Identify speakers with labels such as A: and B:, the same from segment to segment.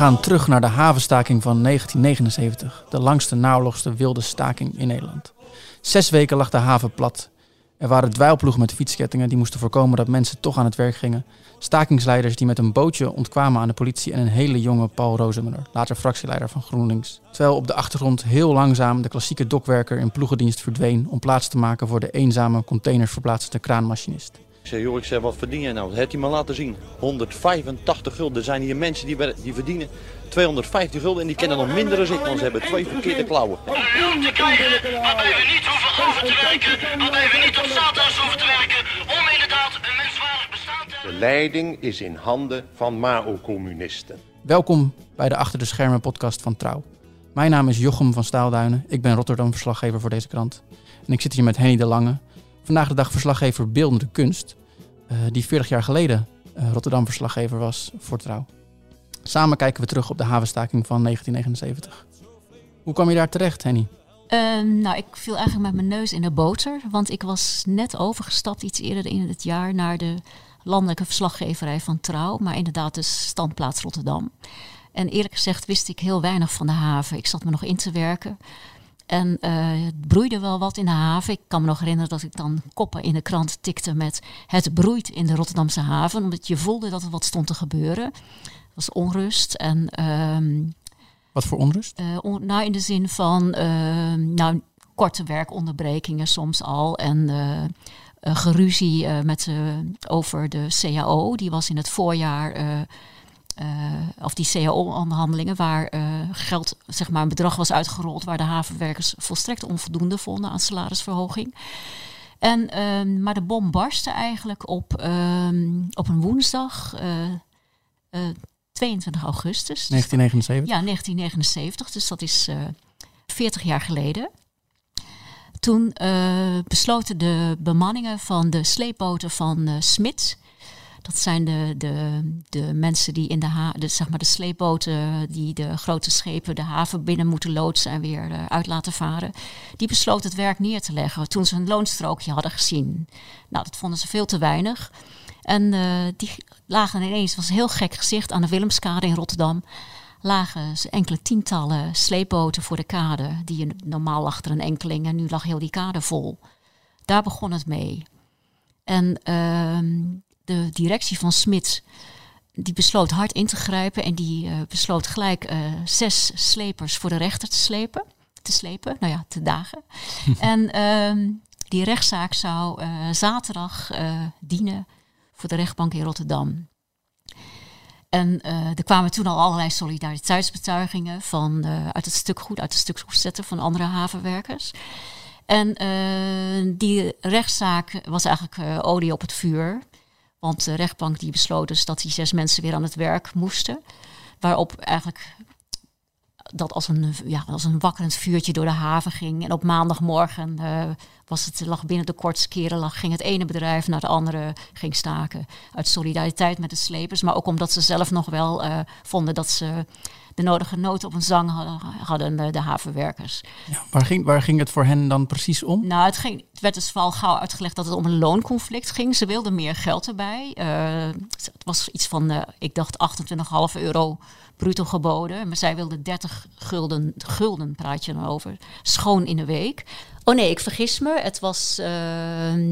A: gaan terug naar de havenstaking van 1979, de langste naoorlogste wilde staking in Nederland. Zes weken lag de haven plat. Er waren dweilploegen met fietskettingen die moesten voorkomen dat mensen toch aan het werk gingen. Stakingsleiders die met een bootje ontkwamen aan de politie en een hele jonge Paul Rozemuller, later fractieleider van GroenLinks. Terwijl op de achtergrond heel langzaam de klassieke dokwerker in ploegendienst verdween om plaats te maken voor de eenzame containers verplaatsende kraanmachinist.
B: Ik zeg, joh, ik zeg, wat verdien jij nou? Dat heeft hij me laten zien. 185 gulden. Er zijn hier mensen die, die verdienen 250 gulden en die kennen nog minder dan ik, want ze hebben twee verkeerde klauwen.
C: om te krijgen waarbij we niet hoeven over te werken, waarbij we niet op zaterdags hoeven te werken, om inderdaad een menswaardig bestaan te hebben.
D: De leiding is in handen van Mao-communisten.
A: Welkom bij de Achter de Schermen podcast van Trouw. Mijn naam is Jochem van Staalduinen. Ik ben Rotterdam-verslaggever voor deze krant. En ik zit hier met Henny de Lange. Vandaag de dag verslaggever Beeldende Kunst. eh, die 40 jaar geleden eh, Rotterdam-verslaggever was voor Trouw. Samen kijken we terug op de havenstaking van 1979. Hoe kwam je daar terecht, Henny?
E: Ehm, nou, ik viel eigenlijk met mijn neus in de boter. Want ik was net overgestapt iets eerder in het jaar naar de landelijke verslaggeverij van Trouw. Maar inderdaad de standplaats Rotterdam. En eerlijk gezegd wist ik heel weinig van de haven. Ik zat me nog in te werken. En eh, het broeide wel wat in de haven. Ik kan me nog herinneren dat ik dan koppen in de krant tikte met het broeit in de Rotterdamse haven. Omdat je voelde dat er wat stond te gebeuren. Er was onrust en... ehm,
A: Wat voor onrust?
E: eh, on- nou, in de zin van eh, nou, korte werkonderbrekingen soms al. En eh, geruzie met, over de CAO. Die was in het voorjaar. Eh, of die CAO-onderhandelingen, waar eh, geld, zeg maar, een bedrag was uitgerold, waar de havenwerkers volstrekt onvoldoende vonden aan salarisverhoging. En, ehm, maar de bom barstte eigenlijk op, ehm, op een woensdag, eh, eh, 22 augustus. Dus
A: 1979?
E: ja, 1979, dus dat is eh 40 jaar geleden. Toen besloten de bemanningen van de sleepboten van eh Smit. Dat zijn de, de, de mensen die in de, ha de, zeg maar de sleepboten die de grote schepen de haven binnen moeten loodsen en weer eh, uit laten varen. Die besloten het werk neer te leggen toen ze een loonstrookje hadden gezien. Nou, dat vonden ze veel te weinig. En eh, die lagen ineens, was een heel gek gezicht, aan de Willemskade in Rotterdam. Lagen ze enkele tientallen sleepboten voor de kade. Die normaal lag er een enkeling en nu lag heel die kade vol. Daar begon het mee. En ehm, de directie van Smits die besloot hard in te grijpen en die eh, besloot gelijk eh, zes slepers voor de rechter te slepen. Te slepen, nou ja, te dagen. en ehm, die rechtszaak zou eh, zaterdag dienen voor de rechtbank in Rotterdam. En er kwamen toen al allerlei solidariteitsbetuigingen van, uit het stukgoed, uit de stukgoedzetten van andere havenwerkers. En die rechtszaak was eigenlijk olie op het vuur. Want de rechtbank die besloot dus dat die zes mensen weer aan het werk moesten. Waarop eigenlijk dat als een, ja, als een wakkerend vuurtje door de haven ging. En op maandagmorgen eh, was het, lag binnen de kortste keren lag, ging het ene bedrijf naar het andere ging staken. Uit solidariteit met de slepers, maar ook omdat ze zelf nog wel eh, vonden dat ze de nodige noot op een zang hadden, hadden de havenwerkers.
A: Ja, waar, ging, waar ging het voor hen dan precies om?
E: Nou, het, ging, het werd dus vooral gauw uitgelegd dat het om een loonconflict ging. Ze wilden meer geld erbij. Eh, het was iets van, eh, ik dacht 28,5 euro bruto geboden. Maar zij wilden 30 gulden, gulden praat je dan over, schoon in de week. Oh nee, ik vergis me. Het was, eh,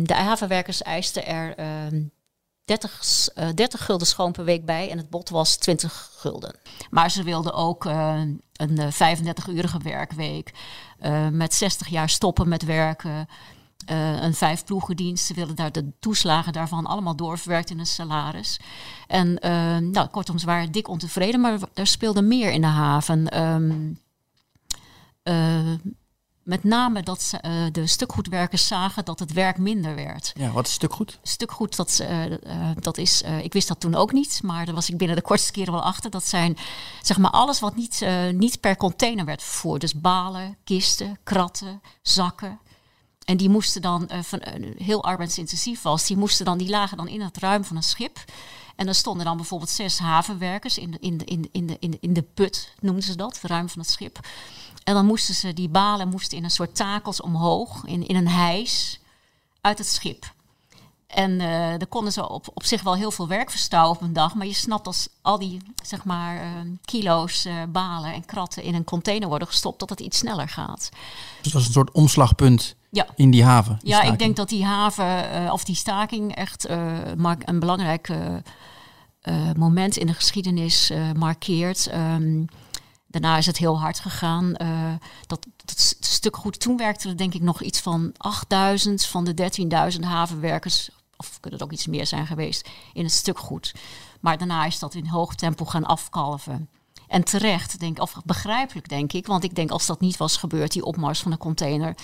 E: de havenwerkers eisten er eh, 30, s- eh, 30 gulden schoon per week bij en het bod was 20 gulden. Maar ze wilden ook eh, een eh, 35-urige werkweek eh, met 60 jaar stoppen met werken. een vijfploegendienst. Ze willen daar de toeslagen daarvan allemaal doorverwerkt in een salaris. En nou, kortom, ze waren dik ontevreden, maar er speelde meer in de haven. Eh, met name dat ze, eh, de stukgoedwerkers zagen dat het werk minder werd
A: Ja, wat is stukgoed?
E: stukgoed, dat, ze, eh, eh, dat is, ik wist dat toen ook niet, maar daar was ik binnen de kortste keren wel achter. Dat zijn zeg maar alles wat niet, niet per container werd vervoerd. Dus balen, kisten, kratten, zakken. En die moesten dan, van, heel arbeidsintensief was, die, moesten dan, die lagen dan in het ruim van een schip. En dan stonden dan bijvoorbeeld zes havenwerkers in de, in de, in de, in de, in de, in de put, noemden ze dat, het ruim van het schip. En dan moesten ze, die balen moesten in een soort takels omhoog, in, in een hijs, uit het schip. En uh, er konden ze op, op zich wel heel veel werk verstouwen op een dag. Maar je snapt als al die zeg maar, uh, kilo's uh, balen en kratten in een container worden gestopt, dat het iets sneller gaat.
A: Dus dat is een soort omslagpunt
E: ja.
A: in die haven. Die
E: ja, staking. ik denk dat die haven of die staking echt een belangrijk moment in de geschiedenis markeert. Um, daarna is het heel hard gegaan. dat, dat stuk goed. Toen werkte er denk ik nog iets van 8000 van de 13.000 havenwerkers of kunnen het ook iets meer zijn geweest, in het stuk goed. Maar daarna is dat in hoog tempo gaan afkalven. En terecht, denk, of begrijpelijk denk ik, want ik denk als dat niet was gebeurd, die opmars van de container,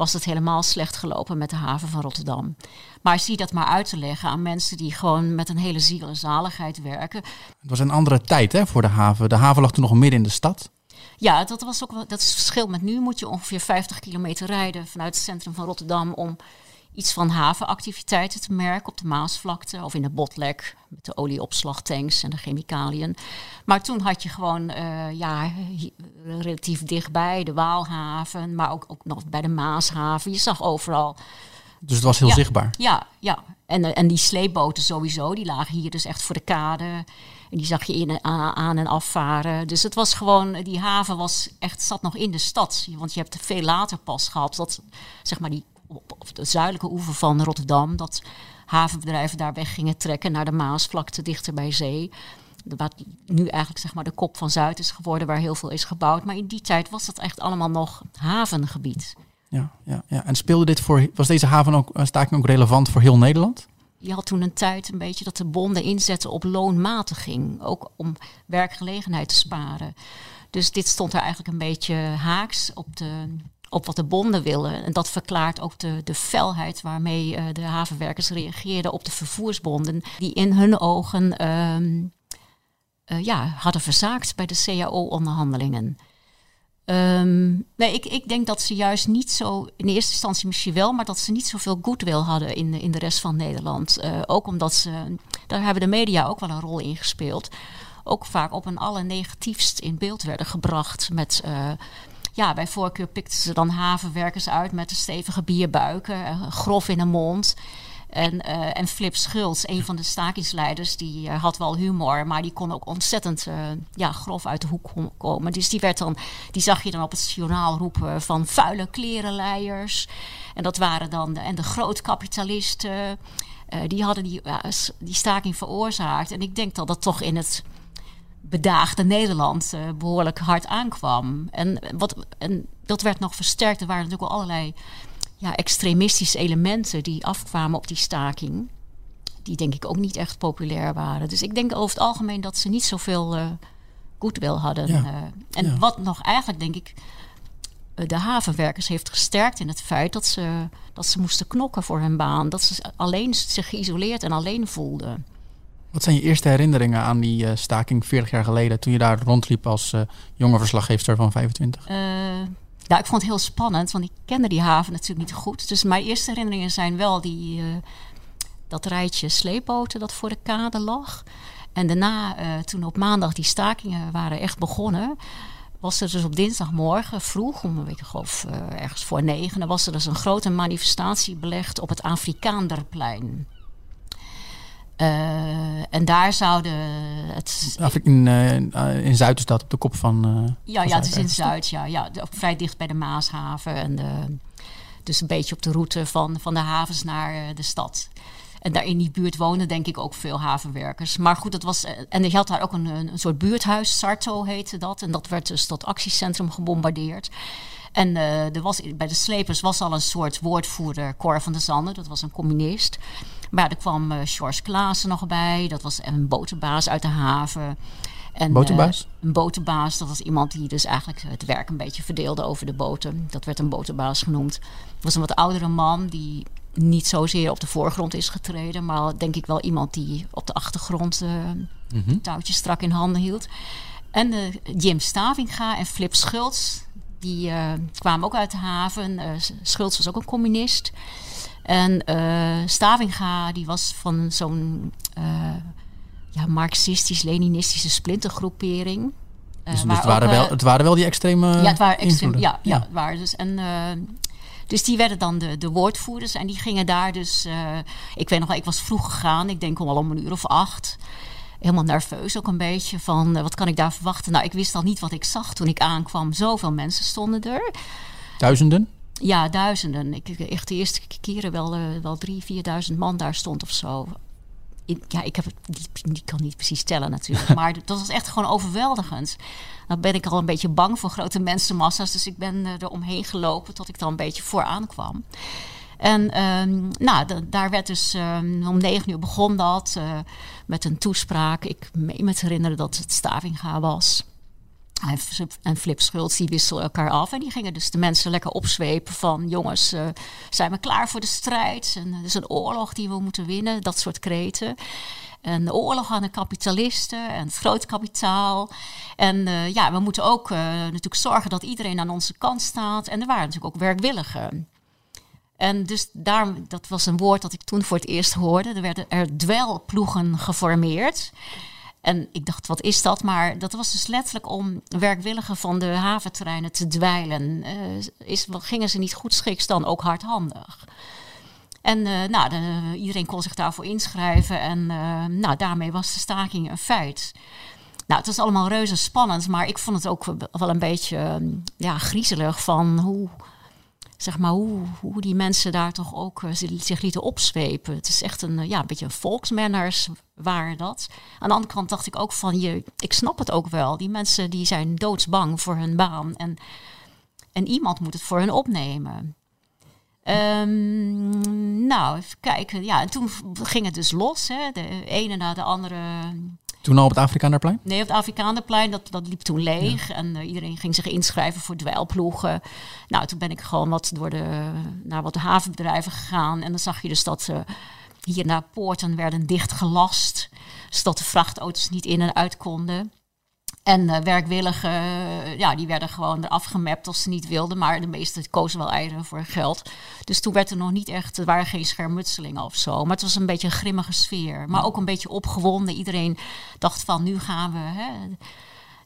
E: was het helemaal slecht gelopen met de haven van Rotterdam. Maar zie dat maar uit te leggen aan mensen die gewoon met een hele ziel en zaligheid werken.
A: Het was een andere tijd hè, voor de haven. De haven lag toen nog midden in de stad.
E: Ja, dat was ook wel, dat is het verschil met nu. Moet je ongeveer 50 kilometer rijden vanuit het centrum van Rotterdam om iets van havenactiviteiten te merken op de Maasvlakte of in de Botlek met de olieopslagtanks en de chemicaliën. Maar toen had je gewoon uh, ja, relatief dichtbij de Waalhaven, maar ook, ook nog bij de Maashaven. Je zag overal.
A: Dus het was heel zichtbaar.
E: Ja, ja. En, eh, en die sleepboten sowieso, die lagen hier dus echt voor de kade. En die zag je in, aan en afvaren. Dus het was gewoon, die haven was echt, zat nog in de stad. Want je hebt veel later pas gehad dat, zeg maar, die op, de zuidelijke oever van Rotterdam, dat havenbedrijven daar weg gingen trekken naar de Maasvlakte dichter bij zee. Wat nu eigenlijk zeg maar de kop van Zuid is geworden, waar heel veel is gebouwd. Maar in die tijd was dat echt allemaal nog havengebied.
A: Ja, ja, ja. en speelde dit voor, was deze haven ook, eh, staking ook relevant voor heel Nederland?
E: Je had toen een tijd een beetje dat de bonden inzetten op loonmatiging. Ook om werkgelegenheid te sparen. Dus dit stond er eigenlijk een beetje haaks op de op wat de bonden willen. En dat verklaart ook de, de felheid waarmee uh, de havenwerkers reageerden op de vervoersbonden, die in hun ogen uh, uh, ja, hadden verzaakt bij de CAO-onderhandelingen. Um, nee, ik, ik denk dat ze juist niet zo, in eerste instantie misschien wel, maar dat ze niet zoveel goodwill hadden in, in de rest van Nederland. Uh, ook omdat ze, daar hebben de media ook wel een rol in gespeeld. Ook vaak op een allernegatiefst in beeld werden gebracht met ja, bij voorkeur pikten ze dan havenwerkers uit met een stevige bierbuiken, eh, grof in de mond. En, uh, en Flip Schultz, een van de stakingsleiders, die uh, had wel humor, maar die kon ook ontzettend ja, grof uit de hoek komen. Dus die, werd dan, die zag je dan op het journaal roepen van vuile klerenleiers. En dat waren dan de, en de grootkapitalisten. die hadden die, die staking veroorzaakt. En ik denk dat dat toch in het bedaagde Nederland uh, behoorlijk hard aankwam. En, wat, en dat werd nog versterkt. Er waren natuurlijk al allerlei ja, extremistische elementen die afkwamen op die staking. Die denk ik ook niet echt populair waren. Dus ik denk over het algemeen dat ze niet zoveel uh, goodwill hadden. Ja. Uh, en wat nog eigenlijk, denk ik, de havenwerkers heeft gesterkt in het feit dat ze, dat ze moesten knokken voor hun baan. Dat ze alleen zich geïsoleerd en alleen voelden.
A: Wat zijn je eerste herinneringen aan die uh, staking 40 jaar geleden, toen je daar rondliep als uh, jonge verslaggever van 25? Uh,
E: nou, ik vond het heel spannend, want ik kende die haven natuurlijk niet goed. Dus mijn eerste herinneringen zijn wel die, dat rijtje sleepboten dat voor de kade lag. En daarna, toen op maandag die stakingen waren echt begonnen, was er dus op dinsdagmorgen vroeg, om een week of ergens voor negen, was er dus een grote manifestatie belegd op het Afrikaanderplein. Uh, en daar zouden het.
A: In, uh, in Zuid is dat op de kop van. Uh,
E: ja, ja, het is in Zuid, ja, ja. Vrij dicht bij de Maashaven. En de, dus een beetje op de route van, van de havens naar de stad. En daar in die buurt woonden denk ik ook veel havenwerkers. Maar goed, dat was. En je had daar ook een, een soort buurthuis, Sarto heette dat. En dat werd dus tot actiecentrum gebombardeerd. En uh, er was, bij de slepers was al een soort woordvoerder, Cor van der Zanden, dat was een communist. Maar er kwam uh, George Klaassen nog bij, dat was een botenbaas uit de haven.
A: En, botenbaas?
E: Uh, een botenbaas, dat was iemand die dus eigenlijk het werk een beetje verdeelde over de boten. Dat werd een botenbaas genoemd. Het was een wat oudere man die niet zozeer op de voorgrond is getreden, maar denk ik wel iemand die op de achtergrond uh, mm -hmm. touwtjes strak in handen hield. En Jim Stavinga en Flip Schultz, die kwamen ook uit de haven. Schultz was ook een communist. En uh, Stavinga, die was van zo'n ja, marxistisch-leninistische splintergroepering.
A: dus, dus het, waren wel, het waren wel die extreme
E: Ja, het waren extreme. Ja, ja, ja. Het waren dus. En Dus die werden dan de, de woordvoerders en die gingen daar dus... eh, ik weet nog wel, ik was vroeg gegaan. Ik denk al om een uur of acht. Helemaal nerveus ook een beetje van eh, wat kan ik daar verwachten. Nou, ik wist al niet wat ik zag toen ik aankwam. Zoveel mensen stonden er.
A: Duizenden?
E: Ja, duizenden. Ik, echt de eerste keren wel, eh, wel drie, vierduizend man daar stond of zo. Ik, ja, ik heb het kan niet precies tellen natuurlijk. maar dat was echt gewoon overweldigend. Dan ben ik al een beetje bang voor grote mensenmassa's. Dus ik ben eh, er omheen gelopen tot ik dan een beetje vooraan kwam. En ehm, nou, da- daar werd dus ehm, om negen uur begon dat eh, met een toespraak. Ik meen me te herinneren dat het Stavinga was. En Flip Schultz, die wisselden elkaar af. En die gingen dus de mensen lekker opzwepen van... jongens, eh, zijn we klaar voor de strijd? En er is een oorlog die we moeten winnen. Dat soort kreten. En de oorlog aan de kapitalisten en het grote kapitaal. En eh, ja, we moeten ook eh, natuurlijk zorgen dat iedereen aan onze kant staat. En er waren natuurlijk ook werkwilligen. En dus daar, dat was een woord dat ik toen voor het eerst hoorde. Er werden er dwelploegen geformeerd. En ik dacht, wat is dat? Maar dat was dus letterlijk om werkwilligen van de haventerreinen te dweilen. Eh, is, gingen ze niet goed schiks dan ook hardhandig? En eh, nou, de- iedereen kon zich daarvoor inschrijven. En eh, nou, daarmee was de staking een feit. Nou, het was allemaal reuze spannend, maar ik vond het ook wel een beetje ja, griezelig van hoe, zeg maar, hoe, hoe die mensen daar toch ook eh, zi- zich lieten opzwepen. Het is echt een, eh, ja, een beetje een volksmanners waren dat. Aan de andere kant dacht ik ook van, je, ik snap het ook wel. Die mensen die zijn doodsbang voor hun baan en, en iemand moet het voor hun opnemen. Ehm, nou, even kijken. Ja, en toen ging het dus los. Hè. De ene na de andere
A: Toen al op het Afrikaanderplein?
E: Nee, op het Afrikaanderplein, dat, dat liep toen leeg. En eh, iedereen ging zich inschrijven voor dweilploegen. Nou, toen ben ik gewoon wat door de, naar wat havenbedrijven gegaan. En dan zag je dus dat eh, hier naar poorten werden dichtgelast. Zodat de vrachtauto's niet in en uit konden. En eh, werkwilligen, eh, ja, die werden gewoon eraf gemapt als ze niet wilden. Maar de meesten kozen wel eieren voor geld. Dus toen werd er nog niet echt, er waren geen schermutselingen of zo. Maar het was een beetje een grimmige sfeer. Maar ook een beetje opgewonden. Iedereen dacht van, nu gaan we hè,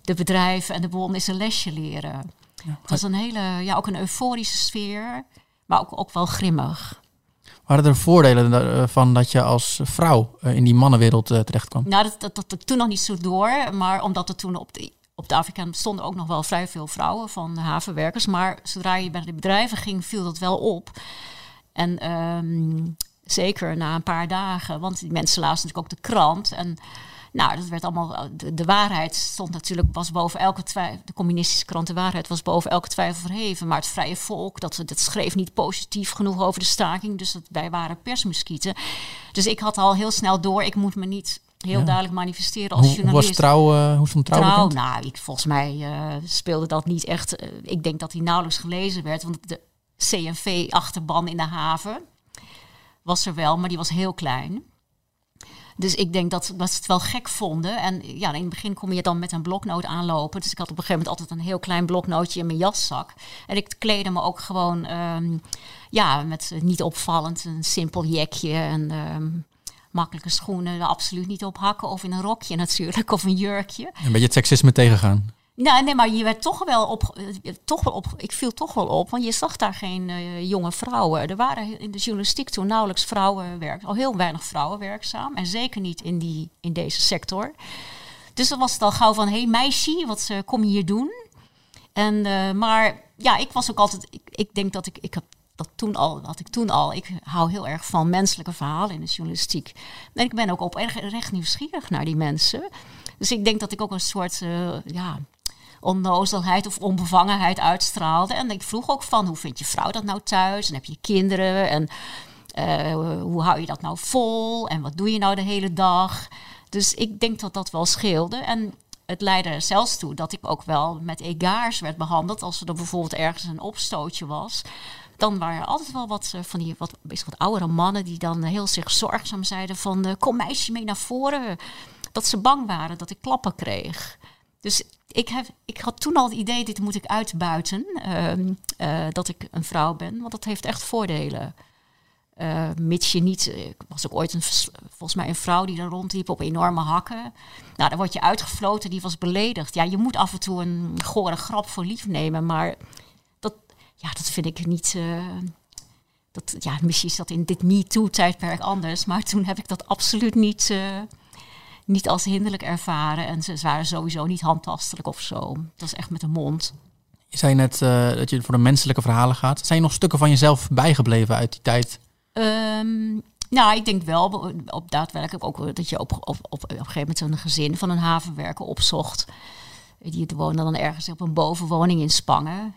E: de bedrijven en de bron is een lesje leren. Het was een hele, ja, ook een euforische sfeer. Maar ook, ook wel grimmig.
A: Waren er voordelen da- van dat je als vrouw eh, in die mannenwereld eh, terecht kwam?
E: Nou, dat, dat, toen nog niet zo door. Maar omdat er toen op de, op de Afrika stonden ook nog wel vrij veel vrouwen van havenwerkers. Maar zodra je bij de bedrijven ging, viel dat wel op. En ehm, zeker na een paar dagen, want die mensen lazen natuurlijk ook de krant. En nou, dat werd allemaal. De, de waarheid stond natuurlijk, was boven elke twijfel. De communistische krant, de waarheid was boven elke twijfel verheven. Maar het vrije volk, dat, dat schreef niet positief genoeg over de staking. Dus dat, wij waren persmuskieten. Dus ik had al heel snel door, ik moet me niet heel
A: Ja.
E: duidelijk manifesteren als
A: Hoe, hoe
E: journalist.
A: was trouw, eh, hoe stond trouw,
E: nou, ik, volgens mij eh, speelde dat niet echt. eh, ik denk dat die nauwelijks gelezen werd, want de CNV-achterban in de haven was er wel, maar die was heel klein. Dus ik denk dat, dat ze het wel gek vonden. En ja, in het begin kom je dan met een bloknoot aanlopen. Dus ik had op een gegeven moment altijd een heel klein bloknootje in mijn jaszak. En ik kleedde me ook gewoon, ehm, ja, met niet opvallend, een simpel jekje en ehm, makkelijke schoenen. er absoluut niet op hakken of in een rokje natuurlijk, of een jurkje.
A: Een beetje het seksisme tegengaan.
E: Nou, nee, maar je werd toch wel op, eh, toch wel op. Ik viel toch wel op, want je zag daar geen eh, jonge vrouwen. Er waren in de journalistiek toen nauwelijks vrouwen werk, al heel weinig vrouwen werkzaam, en zeker niet in die in deze sector. Dus dan was het al gauw van, hé hey, meisje, wat eh, kom je hier doen? En maar ja, ik was ook altijd. Ik, ik denk dat ik, ik heb dat toen al, had ik toen al. Ik hou heel erg van menselijke verhalen in de journalistiek. En ik ben ook op erg recht nieuwsgierig naar die mensen. Dus ik denk dat ik ook een soort, ja, onnozelheid of onbevangenheid uitstraalde. En ik vroeg ook van, hoe vindt je vrouw dat nou thuis? En heb je kinderen? En eh, hoe hou je dat nou vol? En wat doe je nou de hele dag? Dus ik denk dat dat wel scheelde. En het leidde er zelfs toe dat ik ook wel met egaars werd behandeld. Als er bijvoorbeeld ergens een opstootje was. Dan waren er altijd wel wat eh, van die wat, wat oudere mannen die dan heel zich zorgzaam zeiden van... eh, kom meisje mee naar voren. Dat ze bang waren dat ik klappen kreeg. Dus ik, heb, ik had toen al het idee, dit moet ik uitbuiten. ehm, eh, dat ik een vrouw ben, want dat heeft echt voordelen. Eh, mits je niet, eh, ik was ook ooit een, volgens mij een vrouw die daar rondliep op enorme hakken. Nou, dan word je uitgefloten, die was beledigd. Ja, je moet af en toe een gore grap voor lief nemen, maar dat, ja, dat vind ik niet. eh, dat, ja, misschien is dat in dit MeToo-tijdperk anders, maar toen heb ik dat absoluut niet, niet als hinderlijk ervaren. En ze, ze waren sowieso niet handtastelijk of zo. Dat is echt met de mond.
A: Je zei net eh, dat je voor de menselijke verhalen gaat. Zijn er nog stukken van jezelf bijgebleven uit die tijd?
E: Ehm, nou, ik denk wel op daadwerkelijk ook dat je op, op, op, op een gegeven moment een gezin van een havenwerker opzocht. Die woonde dan ergens op een bovenwoning in Spangen.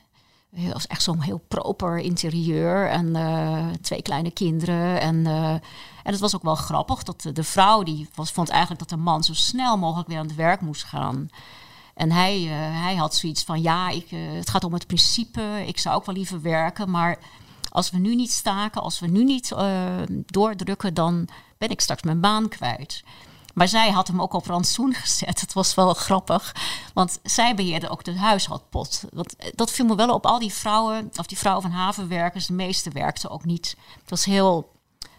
E: Het was echt zo'n heel proper interieur en eh, twee kleine kinderen. En, eh, en het was ook wel grappig dat de, vrouw die was, vond eigenlijk dat de man zo snel mogelijk weer aan het werk moest gaan. En hij, eh, hij had zoiets van, ja, ik, het gaat om het principe. Ik zou ook wel liever werken, maar als we nu niet staken, als we nu niet doordrukken, dan ben ik straks mijn baan kwijt. Maar zij had hem ook op rantsoen gezet. Het was wel grappig, want zij beheerde ook de huishoudpot. Want eh, dat viel me wel op. Al die vrouwen, of die vrouwen van havenwerkers, de meeste werkten ook niet. Het was heel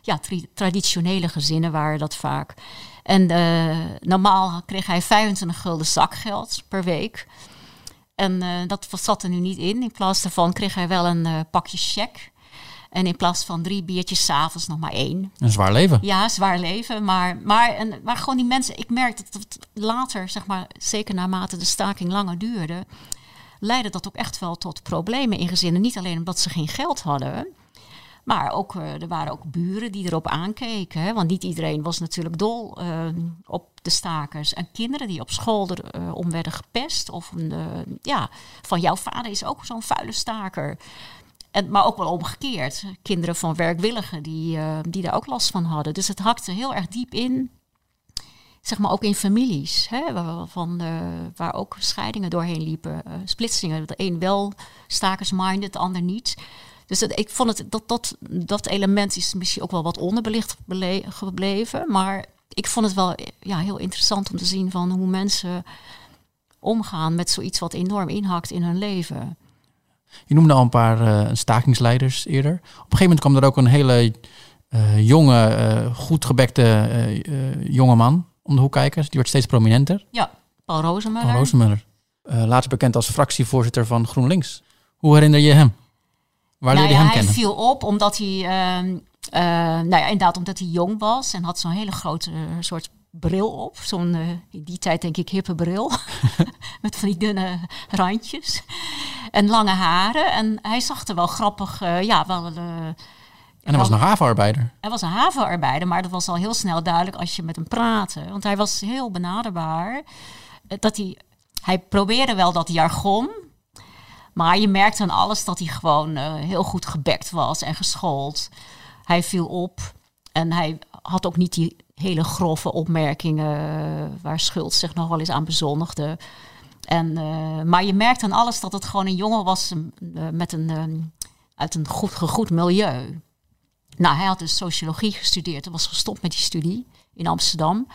E: ja, traditionele gezinnen waren dat vaak. En eh, normaal kreeg hij 25 gulden zakgeld per week. En eh, dat zat er nu niet in. In plaats daarvan kreeg hij wel een pakje cheque. En in plaats van drie biertjes s'avonds nog maar één.
A: Een zwaar leven.
E: Ja, zwaar leven. Maar, maar, en, maar gewoon die mensen, ik merk dat het later, zeg maar, zeker naarmate de staking langer duurde, leidde dat ook echt wel tot problemen in gezinnen. Niet alleen omdat ze geen geld hadden, maar ook, eh, er waren ook buren die erop aankeken. Hè? Want niet iedereen was natuurlijk dol eh, op de stakers. En kinderen die op school er, eh, om werden gepest. Of ja, van jouw vader is ook zo'n vuile staker. En, maar ook wel omgekeerd. Kinderen van werkwilligen die, eh, die daar ook last van hadden. Dus het hakte heel erg diep in. Zeg maar ook in families. Hè, waar, ook scheidingen doorheen liepen. eh, splitsingen. De een wel stakersminded, de ander niet. Dus het, ik vond het, dat, dat, dat element is misschien ook wel wat onderbelicht gebleven. Maar ik vond het wel ja, heel interessant om te zien van hoe mensen omgaan met zoiets wat enorm inhakt in hun leven.
A: Je noemde al een paar eh, stakingsleiders eerder. Op een gegeven moment kwam er ook een hele eh, jonge, eh, goed gebekte jonge man om de hoek kijken. Die werd steeds prominenter.
E: Ja, Paul Rozemuller.
A: Paul Rozemuller. Eh, later bekend als fractievoorzitter van GroenLinks. Hoe herinner je hem? Waar
E: nou
A: leerde je
E: ja,
A: hem
E: hij
A: kennen?
E: viel op omdat hij, ehm, eh, nou ja, inderdaad, omdat hij jong was en had zo'n hele grote soort bril op. Zo'n, eh, in die tijd denk ik, hippe bril. Met van die dunne randjes. En lange haren. En hij zag er wel grappig, eh, ja, wel... eh,
A: En hij was een havenarbeider.
E: hij was een havenarbeider, maar dat was al heel snel duidelijk als je met hem praatte. Want hij was heel benaderbaar. Eh, Dat hij, hij probeerde wel dat jargon. Maar je merkte aan alles dat hij gewoon heel goed gebekt was en geschoold. Hij viel op en hij had ook niet die hele grove opmerkingen waar Schuld zich nog wel eens aan bezondigde. En, eh, maar je merkte aan alles dat het gewoon een jongen was eh, met een, eh, uit een goed gegoed milieu. Nou, hij had dus sociologie gestudeerd en was gestopt met die studie in Amsterdam.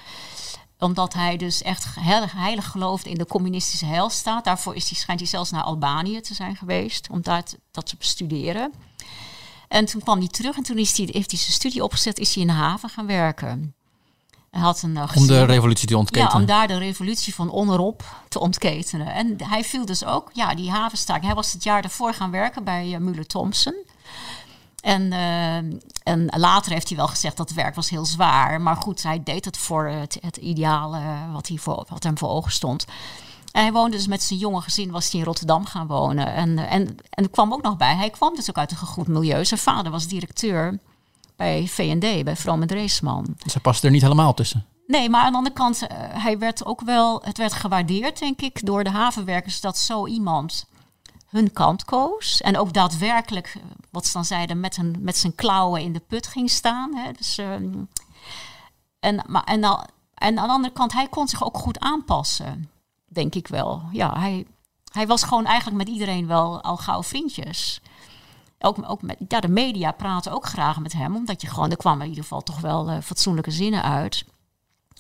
E: Omdat hij dus echt heilig, heilig geloofde in de communistische heilstaat. Daarvoor is hij, schijnt hij zelfs naar Albanië te zijn geweest om daar te, dat te bestuderen. En toen kwam hij terug en toen is hij, heeft hij zijn studie opgezet, is hij in de haven gaan werken. Hij had een, eh,
A: Om de revolutie te
E: ja,
A: ontketenen.
E: om daar de revolutie van onderop te ontketenen. En hij viel dus ook, ja, die havenstaking. Hij was het jaar daarvoor gaan werken bij uh, Muller Thompson. En, eh, en later heeft hij wel gezegd dat het werk was heel zwaar. Maar goed, hij deed het voor het, het ideaal eh, wat, hij voor, wat hem voor ogen stond. En hij woonde dus met zijn jonge gezin, was hij in Rotterdam gaan wonen. En, eh, en, en kwam ook nog bij, hij kwam dus ook uit een gegoed milieu. Zijn vader was directeur bij V&D, bij Vroom en Dreesman.
A: Hij paste er niet helemaal tussen.
E: Nee, maar aan de andere kant, eh, hij werd ook wel, het werd gewaardeerd, denk ik, door de havenwerkers dat zo iemand hun kant koos. En ook daadwerkelijk, eh, wat ze dan zeiden, met, een, met zijn klauwen in de put ging staan. Hè. Dus, ehm, en, maar, en, al- en aan de andere kant, hij kon zich ook goed aanpassen, denk ik wel. Ja, hij, hij was gewoon eigenlijk met iedereen wel al gauw vriendjes. Ook, ja, de media praten ook graag met hem, omdat je gewoon, er kwamen in ieder geval toch wel eh, fatsoenlijke zinnen uit.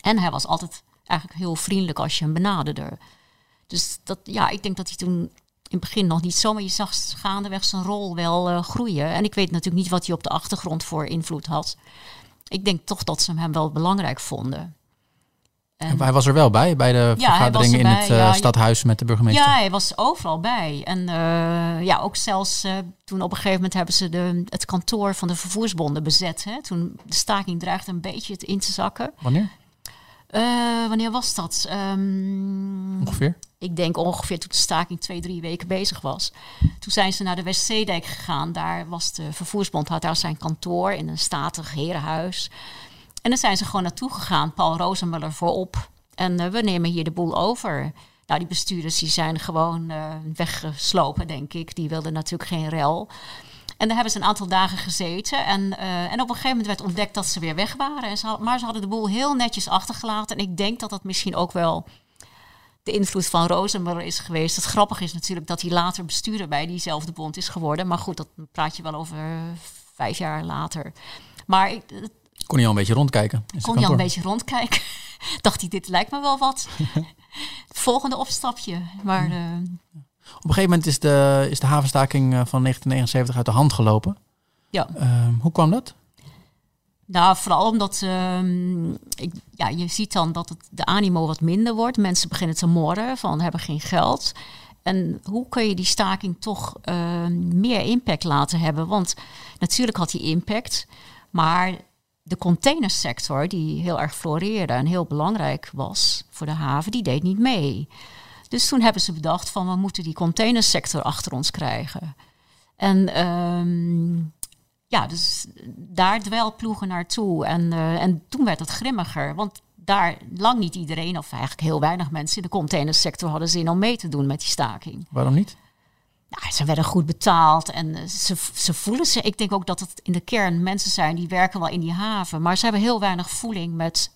E: En hij was altijd eigenlijk heel vriendelijk als je hem benaderde. Dus dat, ja, ik denk dat hij toen in het begin nog niet zo, maar je zag gaandeweg zijn rol wel eh, groeien. En ik weet natuurlijk niet wat hij op de achtergrond voor invloed had. Ik denk toch dat ze hem wel belangrijk vonden. En-
A: Hij was er wel bij, bij de vergaderingen in het eh,
E: ja,
A: stadhuis met de burgemeester.
E: Ja, hij was overal bij. En eh, ja, ook zelfs eh, toen op een gegeven moment hebben ze de, het kantoor van de vervoersbonden bezet. Hè? Toen de staking dreigde een beetje in te zakken.
A: Wanneer?
E: Wanneer was dat? Ehm,
A: Ongeveer?
E: ik denk ongeveer toen de staking twee, drie weken bezig was. Toen zijn ze naar de Westzeedijk gegaan. Daar was de vervoersbond, had daar zijn kantoor in een statig herenhuis. En dan zijn ze gewoon naartoe gegaan, Paul Rozenmuller voorop. En eh, we nemen hier de boel over. Nou, die bestuurders die zijn gewoon eh, weggeslopen, denk ik. Die wilden natuurlijk geen rel. En daar hebben ze een aantal dagen gezeten. En, eh, en op een gegeven moment werd ontdekt dat ze weer weg waren. En ze maar ze hadden de boel heel netjes achtergelaten. En ik denk dat dat misschien ook wel de invloed van Rozenmuller is geweest. Het grappige is natuurlijk dat hij later bestuurder bij diezelfde bond is geworden. Maar goed, dat praat je wel over vijf jaar later. Maar ik
A: Kon hij al een beetje rondkijken.
E: kon je al een beetje rondkijken. Dacht hij, dit lijkt me wel wat. Volgende opstapje. Maar eh,
A: Op een gegeven moment is de, is de havenstaking eh, van 1979 uit de hand gelopen.
E: ja.
A: Ehm, hoe kwam dat?
E: Nou, vooral omdat ehm, ik, ja, je ziet dan dat het, de animo wat minder wordt. Mensen beginnen te morren van hebben geen geld. En hoe kun je die staking toch ehm, meer impact laten hebben? Want natuurlijk had die impact, maar de containersector, die heel erg floreerde en heel belangrijk was voor de haven, die deed niet mee. Dus toen hebben ze bedacht van we moeten die containersector achter ons krijgen. En ehm, ja, dus daar dwelploegen naartoe. En, eh, en toen werd het grimmiger. Want daar lang niet iedereen, of eigenlijk heel weinig mensen in de containersector hadden zin om mee te doen met die staking.
A: Waarom niet?
E: Nou, ze werden goed betaald en eh, ze, ze voelen ze. Ik denk ook dat het in de kern mensen zijn die werken wel in die haven, maar ze hebben heel weinig voeling met,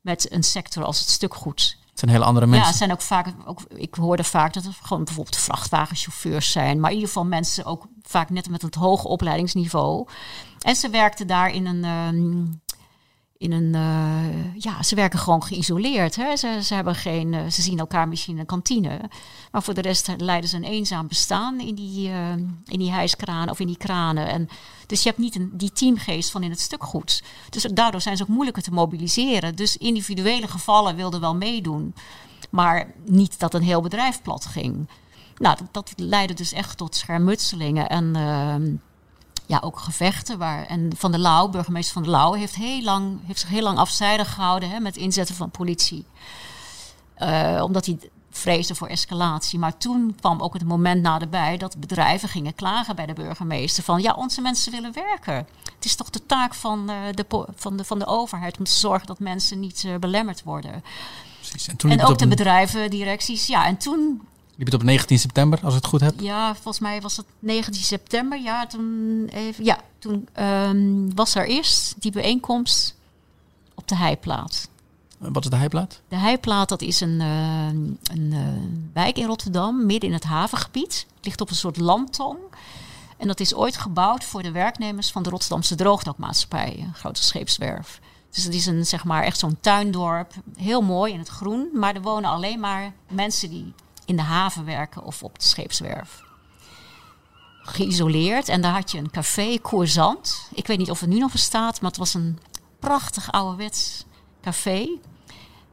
E: met een sector als het stukgoed.
A: Het zijn hele andere
E: Ja,
A: mensen.
E: het zijn ook vaak, ook, ik hoorde vaak dat het gewoon bijvoorbeeld vrachtwagenchauffeurs zijn, maar in ieder geval mensen ook vaak net met het hoge opleidingsniveau. En ze werkten daar in een, ehm, in een eh, ja, ze werken gewoon geïsoleerd. Hè? Ze, ze, hebben geen, eh, ze zien elkaar misschien in een kantine, maar voor de rest leiden ze een eenzaam bestaan in die, eh, in die hijskranen of in die kranen. En, dus je hebt niet een, die teamgeest van in het stukgoed. Dus daardoor zijn ze ook moeilijker te mobiliseren. Dus individuele gevallen wilden wel meedoen, maar niet dat een heel bedrijf plat ging. Nou, dat, dat leidde dus echt tot schermutselingen en ehm, ja, ook gevechten. Waar, en Van der Lauw, burgemeester Van der Lauw, heeft, heel lang, heeft zich heel lang afzijdig gehouden hè, met inzetten van politie. Eh, omdat hij vreesde voor escalatie. Maar toen kwam ook het moment naderbij dat bedrijven gingen klagen bij de burgemeester. Van ja, onze mensen willen werken. Het is toch de taak van, eh, de, van, de, van de overheid om te zorgen dat mensen niet eh, belemmerd worden.
A: Precies. En toen
E: En ook de bedrijven, directies. Ja, en toen
A: liep het op 19 september, als ik het goed heb.
E: ja, volgens mij was het 19 september. Ja, toen, even, ja, toen ehm, was er eerst die bijeenkomst op de Heiplaat.
A: Wat is de heiplaat?
E: De Heiplaat, dat is een, eh, een eh, wijk in Rotterdam, midden in het havengebied. Het ligt op een soort landtong. En dat is ooit gebouwd voor de werknemers van de Rotterdamse Droogdokmaatschappij, een grote scheepswerf. Dus het is een, zeg maar, echt zo'n tuindorp, heel mooi in het groen. Maar er wonen alleen maar mensen die in de haven werken of op de scheepswerf. Geïsoleerd. En daar had je een café, Coursant. Ik weet niet of het nu nog bestaat, maar het was een prachtig ouderwets café.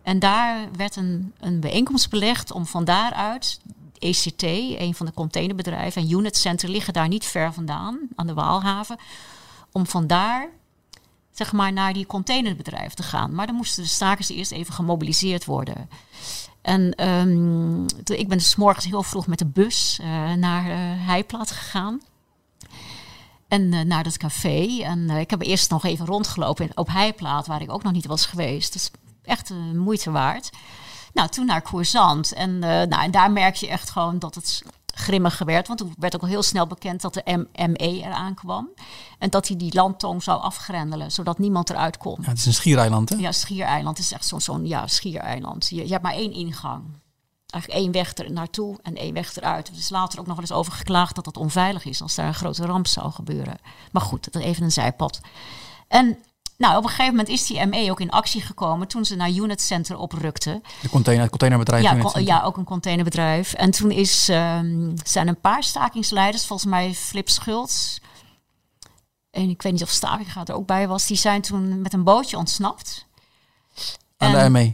E: En daar werd een, een bijeenkomst belegd om van daaruit ECT, een van de containerbedrijven, en Unit Center liggen daar niet ver vandaan, aan de Waalhaven, om vandaar zeg maar, naar die containerbedrijven te gaan. Maar dan moesten de stakers eerst even gemobiliseerd worden. En toen- ik ben dus morgens heel vroeg met de bus eh, naar eh Heiplaat gegaan. En eh, naar dat café. En ik heb eerst nog even rondgelopen op Heiplaat, waar ik ook nog niet was geweest. Dus echt een moeite waard. Nou, toen naar Coursant. En, nou, en daar merk je echt gewoon dat het grimmiger werd. Want toen werd ook al heel snel bekend dat de ME eraan kwam. En dat hij die landtong zou afgrendelen, zodat niemand eruit kon.
A: Ja, het is een schiereiland, hè?
E: Ja, schiereiland is echt zo'n zo'n ja, schiereiland. Je, je hebt maar één ingang. Eigenlijk één weg er naartoe en één weg eruit. Er is later ook nog wel eens over geklaagd dat dat onveilig is als daar een grote ramp zou gebeuren. Maar goed, dat is even een zijpad. En nou, op een gegeven moment is die ME ook in actie gekomen toen ze naar Unit Center oprukten.
A: De container, het containerbedrijf.
E: Ja, ja, ook een containerbedrijf. En toen is, ehm, zijn een paar stakingsleiders, volgens mij Flip Schultz. En ik weet niet of Staking er ook bij was. Die zijn toen met een bootje ontsnapt.
A: Aan
E: En-
A: de ME.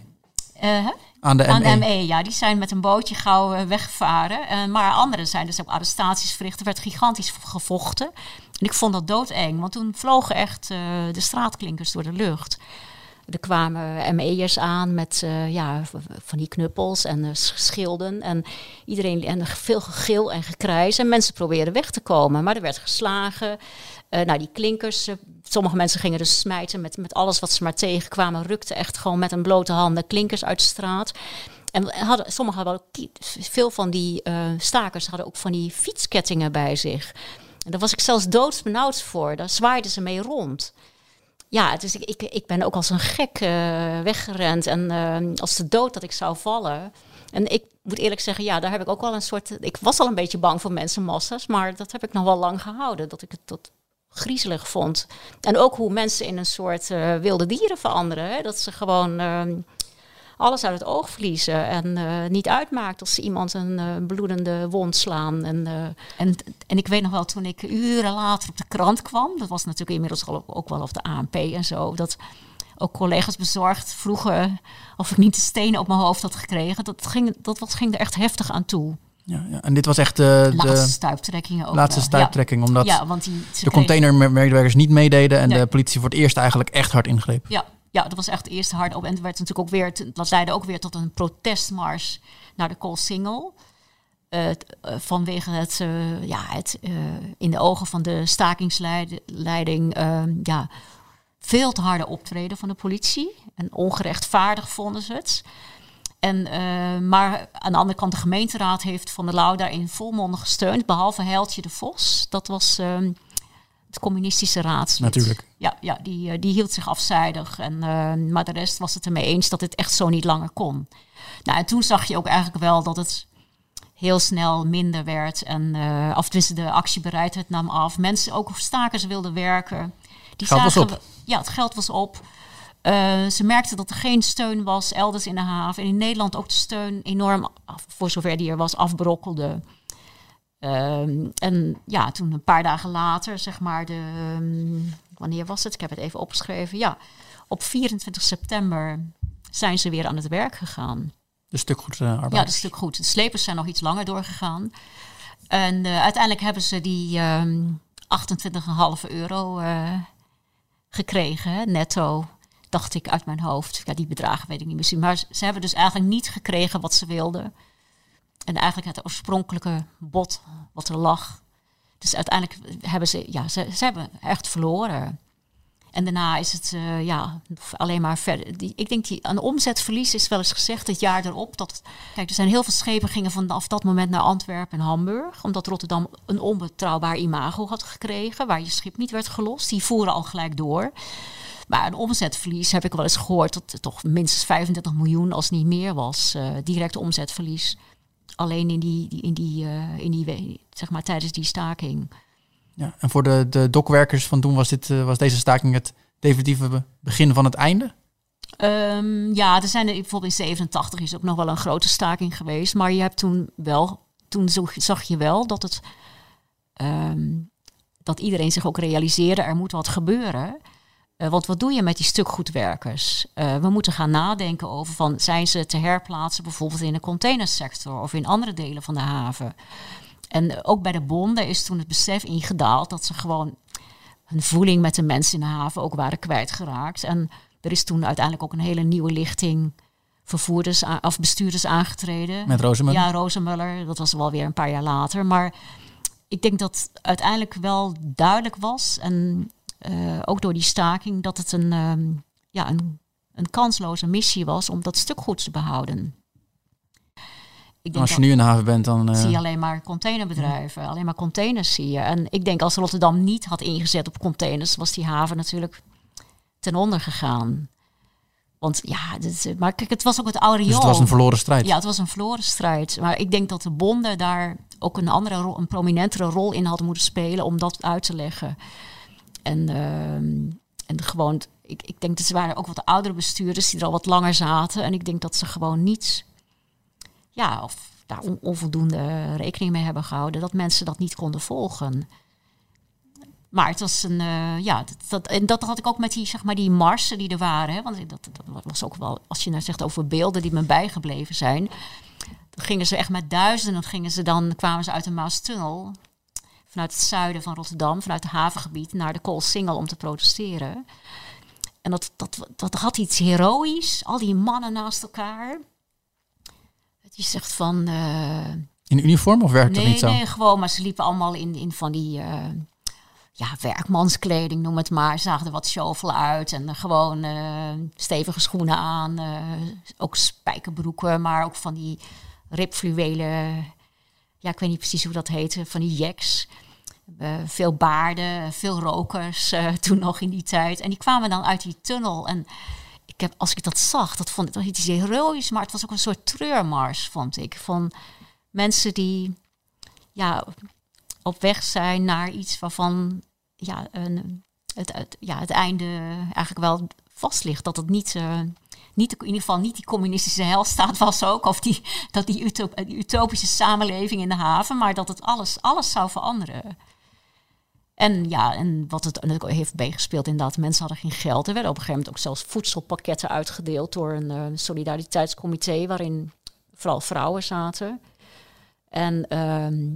E: Eh?
A: Aan de
E: Aan
A: ME.
E: de ME, ja. Die zijn met een bootje gauw eh, weggevaren. Eh, maar anderen zijn dus ook arrestaties verricht. Er werd gigantisch gevochten. En ik vond dat doodeng, want toen vlogen echt eh, de straatklinkers door de lucht. Er kwamen ME'ers aan met eh, ja, van die knuppels en sch- schilden. En iedereen en veel gegil en gekrijs. En mensen probeerden weg te komen, maar er werd geslagen. Eh, nou, die klinkers, sommige mensen gingen dus smijten met, met alles wat ze maar tegenkwamen. Rukten echt gewoon met een blote handen klinkers uit de straat. En hadden, sommigen hadden ook, veel van die stakers hadden ook van die fietskettingen bij zich. En daar was ik zelfs doodsbenauwd voor. Daar zwaaiden ze mee rond. Ja, dus ik, ik, ik ben ook als een gek eh, weggerend. En eh, als de dood dat ik zou vallen. En ik moet eerlijk zeggen, ja, daar heb ik ook wel een soort... Ik was al een beetje bang voor mensenmassa's. Maar dat heb ik nog wel lang gehouden. Dat ik het tot griezelig vond. En ook hoe mensen in een soort eh, wilde dieren veranderen. Dat ze gewoon ehm, alles uit het oog verliezen. En eh, niet uitmaakt als ze iemand een eh, bloedende wond slaan. En, eh, en, en ik weet nog wel, toen ik uren later op de krant kwam... dat was natuurlijk inmiddels al ook, ook wel op de ANP en zo... dat ook collega's bezorgd vroegen of ik niet de stenen op mijn hoofd had gekregen. Dat ging, dat was, ging er echt heftig aan toe.
A: Ja, ja. En dit was echt de,
E: Laatste
A: de
E: stuiptrekkingen ook
A: laatste stuiptrekking, omdat
E: Ja, want die,
A: de containermedewerkers niet meededen en
E: Nee.
A: de politie voor het eerst eigenlijk echt hard ingreep.
E: Ja, ja, dat was echt de eerste hard op. En het werd natuurlijk ook weer, dat leidde ook weer tot een protestmars naar de Koolsingel. Eh, t- eh, vanwege het, eh, ja, het eh, in de ogen van de stakingsleiding eh, ja, veel te harde optreden van de politie. En ongerechtvaardig vonden ze het. En, eh, maar aan de andere kant, de gemeenteraad heeft Van der Lauw daarin volmondig gesteund. Behalve Heiltje de Vos. Dat was ehm, het communistische raadslid.
A: Natuurlijk.
E: Ja, ja die, eh, die hield zich afzijdig. En, eh, maar de rest was het ermee eens dat het echt zo niet langer kon. Nou, en toen zag je ook eigenlijk wel dat het heel snel minder werd. En uh, of tenminste de actiebereidheid nam af. Mensen, ook stakers wilden werken. Die
A: Geld was
E: zagen,
A: op.
E: Ja, het geld was op. Uh, ze merkten dat er geen steun was elders in de haven. En in Nederland ook de steun enorm, voor zover die er was, afbrokkelde. Um, en ja, toen een paar dagen later, zeg maar, de, um, wanneer was het? Ik heb het even opgeschreven. Ja, op 24 september zijn ze weer aan het werk gegaan.
A: De stukgoed uh, arbeid.
E: Ja, de stuk goed. De slepers zijn nog iets langer doorgegaan. En uh, uiteindelijk hebben ze die um, 28,5 euro uh, gekregen, hè, netto dacht ik uit mijn hoofd. Ja, die bedragen weet ik niet misschien. Maar ze hebben dus eigenlijk niet gekregen wat ze wilden. En eigenlijk het oorspronkelijke bod wat er lag. Dus uiteindelijk hebben ze, ja, ze, hebben echt verloren. En daarna is het uh, ja, alleen maar verder. Die, ik denk die een omzetverlies is wel eens gezegd het jaar erop. Dat, kijk, er zijn heel veel schepen gingen vanaf dat moment naar Antwerpen en Hamburg. Omdat Rotterdam een onbetrouwbaar imago had gekregen. Waar je schip niet werd gelost. Die voeren al gelijk door. Maar een omzetverlies heb ik wel eens gehoord dat het toch minstens 35 miljoen, als niet meer was, uh, direct omzetverlies. Alleen in die, in die, uh, in die zeg maar tijdens die staking.
A: Ja, en voor de, de dokwerkers van toen was, dit, uh, was deze staking het definitieve begin van het einde?
E: Um, ja, er zijn bijvoorbeeld in 87 is ook nog wel een grote staking geweest. Maar je hebt toen wel, toen zag je wel dat het. Um, dat iedereen zich ook realiseerde, er moet wat gebeuren. Uh, want wat doe je met die stukgoedwerkers? Uh, we moeten gaan nadenken over van zijn ze te herplaatsen bijvoorbeeld in de containersector of in andere delen van de haven. En ook bij de bonden is toen het besef ingedaald dat ze gewoon hun voeling met de mensen in de haven ook waren kwijtgeraakt. En er is toen uiteindelijk ook een hele nieuwe lichting vervoerders of bestuurders aangetreden.
A: Met Rozemuller?
E: Ja, Rozemuller. Dat was wel weer een paar jaar later. Maar ik denk dat uiteindelijk wel duidelijk was en ook door die staking, dat het een, um, ja, een, een kansloze missie was om dat stuk goed te behouden.
A: Ik denk als je nu in de haven bent, dan...
E: Uh... Zie je alleen maar containerbedrijven, ja. alleen maar containers zie je. En ik denk als Rotterdam niet had ingezet op containers, was die haven natuurlijk ten onder gegaan. Want ja, dit, maar kijk, het was ook het oude
A: Dus het was een verloren strijd.
E: Ja, het was een verloren strijd. Maar ik denk dat de bonden daar ook een andere rol, een prominentere rol in hadden moeten spelen om dat uit te leggen. En, uh, en gewoon, ik, ik denk dat ze waren ook wat oudere bestuurders die er al wat langer zaten. En ik denk dat ze gewoon niet, ja, of daar on, onvoldoende rekening mee hebben gehouden. Dat mensen dat niet konden volgen. maar het was een, eh, ja, dat, dat, en dat had ik ook met die, zeg maar, die marsen die er waren. Hè? Want dat, dat was ook wel, als je nou zegt over beelden die me bijgebleven zijn. Dan gingen ze echt met duizenden, gingen ze dan, kwamen ze uit de Maastunnel. Vanuit het zuiden van Rotterdam, vanuit het havengebied, naar de Koolsingel om te protesteren. En dat, dat, dat had iets heroïs, al die mannen naast elkaar. Je zegt van. eh,
A: In uniform of werkt
E: nee,
A: dat niet zo?
E: Nee, gewoon, maar ze liepen allemaal in, in van die eh, ja, werkmanskleding, noem het maar. Zagen er wat shovel uit en gewoon eh, stevige schoenen aan. ook spijkerbroeken, maar ook van die ribfluwelen. Ja, ik weet niet precies hoe dat heette, van die jacks. Eh, veel baarden, veel rokers eh, toen nog in die tijd. En die kwamen dan uit die tunnel. En ik heb, als ik dat zag, dat vond ik dat iets heroïs, maar het was ook een soort treurmars, vond ik. Van mensen die ja, op weg zijn naar iets waarvan ja, een, het, ja, het einde eigenlijk wel vast ligt. Dat het niet, eh, niet in ieder geval niet die communistische helstaat was ook. Of die, dat die, die utopische samenleving in de haven. Maar dat het alles, alles zou veranderen. En ja, en wat het het heeft meegespeeld inderdaad. Mensen hadden geen geld. Er werden op een gegeven moment ook zelfs voedselpakketten uitgedeeld door een eh, solidariteitscomité waarin vooral vrouwen zaten. En, ehm,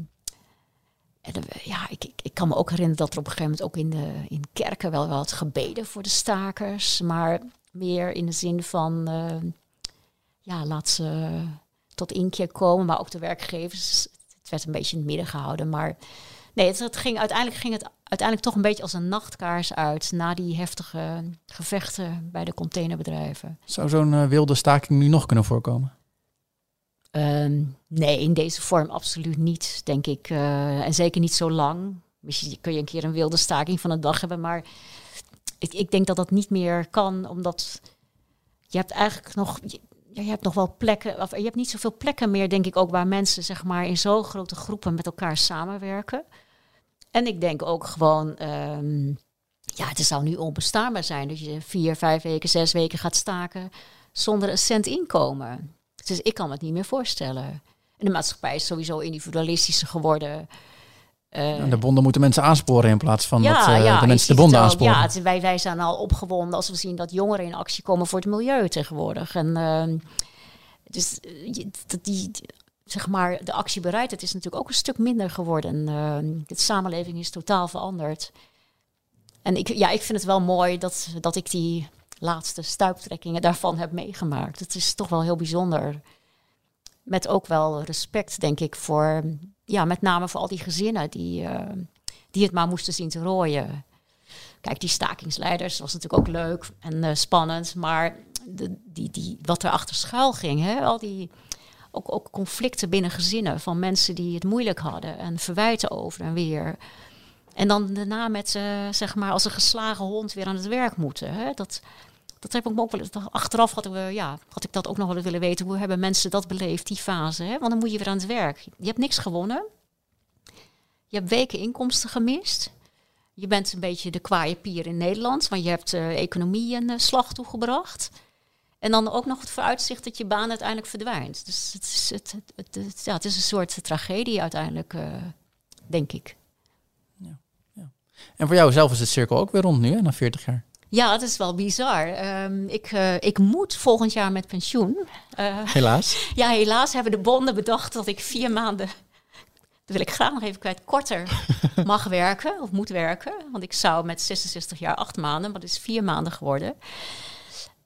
E: en er- ja, ik, ik, kan me ook herinneren dat er op een gegeven moment ook in, de, in kerken wel wat gebeden voor de stakers. Maar meer in de zin van, ehm, ja, laat ze tot inkeer komen. Maar ook de werkgevers. Het werd een beetje in het midden gehouden. Maar nee, het, het ging, uiteindelijk ging het uiteindelijk toch een beetje als een nachtkaars uit. Na die heftige gevechten bij de containerbedrijven.
A: Zou zo'n eh, wilde staking nu nog kunnen voorkomen?
E: Ehm, nee, in deze vorm absoluut niet, denk ik. Eh, en zeker niet zo lang. Misschien kun je een keer een wilde staking van een dag hebben, maar ik, ik denk dat dat niet meer kan, omdat je hebt eigenlijk nog, je, je hebt nog wel plekken, of je hebt niet zoveel plekken meer, denk ik ook, waar mensen zeg maar in zo grote groepen met elkaar samenwerken. En ik denk ook gewoon, ehm, ja, het zou nu onbestaanbaar zijn dat je vier, vijf weken, zes weken gaat staken zonder een cent inkomen. Dus ik kan me het niet meer voorstellen. En de maatschappij is sowieso individualistischer geworden.
A: En de bonden moeten mensen aansporen in plaats van dat eh, de mensen de bonden
E: al.
A: aansporen.
E: Ja, het- wij, wij zijn al opgewonden als we zien dat jongeren in actie komen voor het milieu tegenwoordig. En ehm, dus eh, die, zeg maar, de actiebereidheid is natuurlijk ook een stuk minder geworden. Ehm, de samenleving is totaal veranderd. En ik, ja, ik vind het wel mooi dat, dat ik die laatste stuiptrekkingen daarvan heb meegemaakt. Het is toch wel heel bijzonder. Met ook wel respect, denk ik, voor, ja, met name voor al die gezinnen die, eh, die het maar moesten zien te rooien. Kijk, die stakingsleiders was natuurlijk ook leuk en eh, spannend, maar de, die, die, wat er achter schuil ging, hè, al die ook, ook conflicten binnen gezinnen van mensen die het moeilijk hadden en verwijten over en weer. En dan daarna met, eh, zeg maar, als een geslagen hond weer aan het werk moeten. Hè? Dat, dat heb ik ook wel. Achteraf had ik, eh, ja, had ik dat ook nog wel willen weten. Hoe hebben mensen dat beleefd, die fase? Hè? Want dan moet je weer aan het werk. Je hebt niks gewonnen. Je hebt weken inkomsten gemist. Je bent een beetje de kwaaie pier in Nederland, want je hebt de economie een eh, slag toegebracht. En dan ook nog het vooruitzicht dat je baan uiteindelijk verdwijnt. Dus het is, het, het, ja, het is een soort tragedie uiteindelijk, denk ik.
A: En voor jou zelf is het cirkel ook weer rond nu, hè, na 40 jaar.
E: Ja, het is wel bizar. Ehm, ik, eh, ik moet volgend jaar met pensioen. Eh,
A: Helaas.
E: ja, helaas hebben de bonden bedacht dat ik vier maanden, dat wil ik graag nog even kwijt, korter mag werken of moet werken. Want ik zou met 66 jaar acht maanden, maar dat is vier maanden geworden.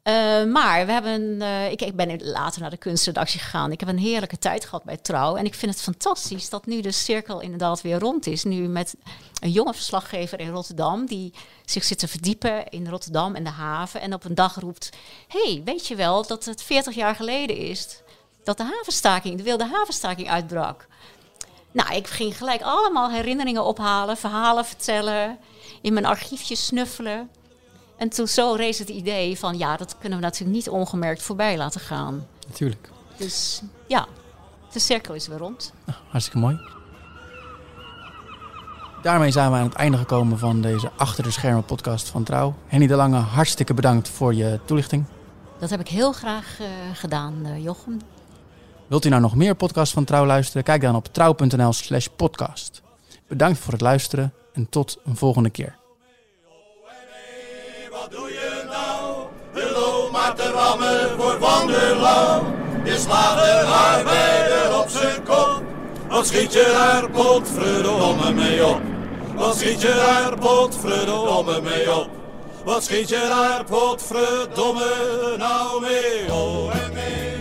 E: Eh, maar we hebben, eh, ik, ik ben later naar de kunstredactie gegaan. Ik heb een heerlijke tijd gehad bij Trouw. En ik vind het fantastisch dat nu de cirkel inderdaad weer rond is. Nu met een jonge verslaggever in Rotterdam... die zich zit te verdiepen in Rotterdam en de haven... en op een dag roept... hey, weet je wel dat het 40 jaar geleden is... dat de havenstaking, de wilde havenstaking uitbrak? Nou, ik ging gelijk allemaal herinneringen ophalen... verhalen vertellen, in mijn archiefje snuffelen... En toen zo rees het idee van ja, dat kunnen we natuurlijk niet ongemerkt voorbij laten gaan.
A: Natuurlijk.
E: Dus ja, de cirkel is weer rond.
A: Hartstikke mooi. Daarmee zijn we aan het einde gekomen van deze Achter de Schermen podcast van Trouw. Henny de Lange, hartstikke bedankt voor je toelichting.
E: Dat heb ik heel graag eh, gedaan, eh, Jochem.
A: Wilt u nou nog meer podcasts van Trouw luisteren? Kijk dan op trouw.nl slash podcast. Bedankt voor het luisteren en tot een volgende keer.
F: Hullo maar te rammen voor Van der Lauw. Je slaat een arbeider op zijn kop. Wat schiet je daar potverdomme mee op? Wat schiet je daar potverdomme mee op? Wat schiet je daar potverdomme nou mee? Oh en nee,